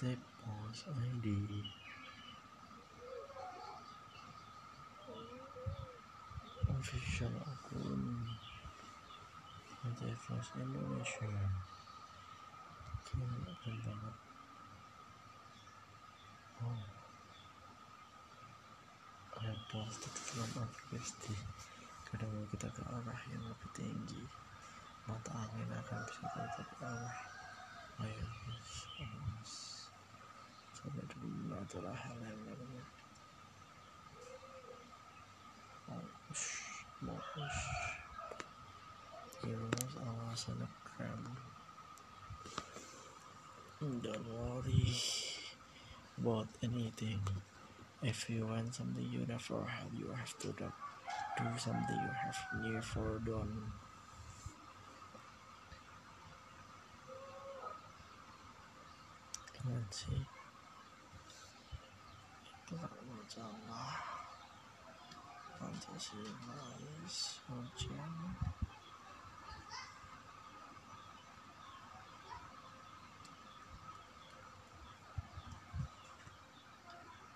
step pause ID official akun PT Flash Indonesia keren keren banget oh. I posted from aplikasi kadang kita ke arah yang lebih tinggi yang namanya bagus bagus heroes awasan kram don't worry about anything. If you want something you never had you have to do do something you have never done 着了，房间是哪里小家？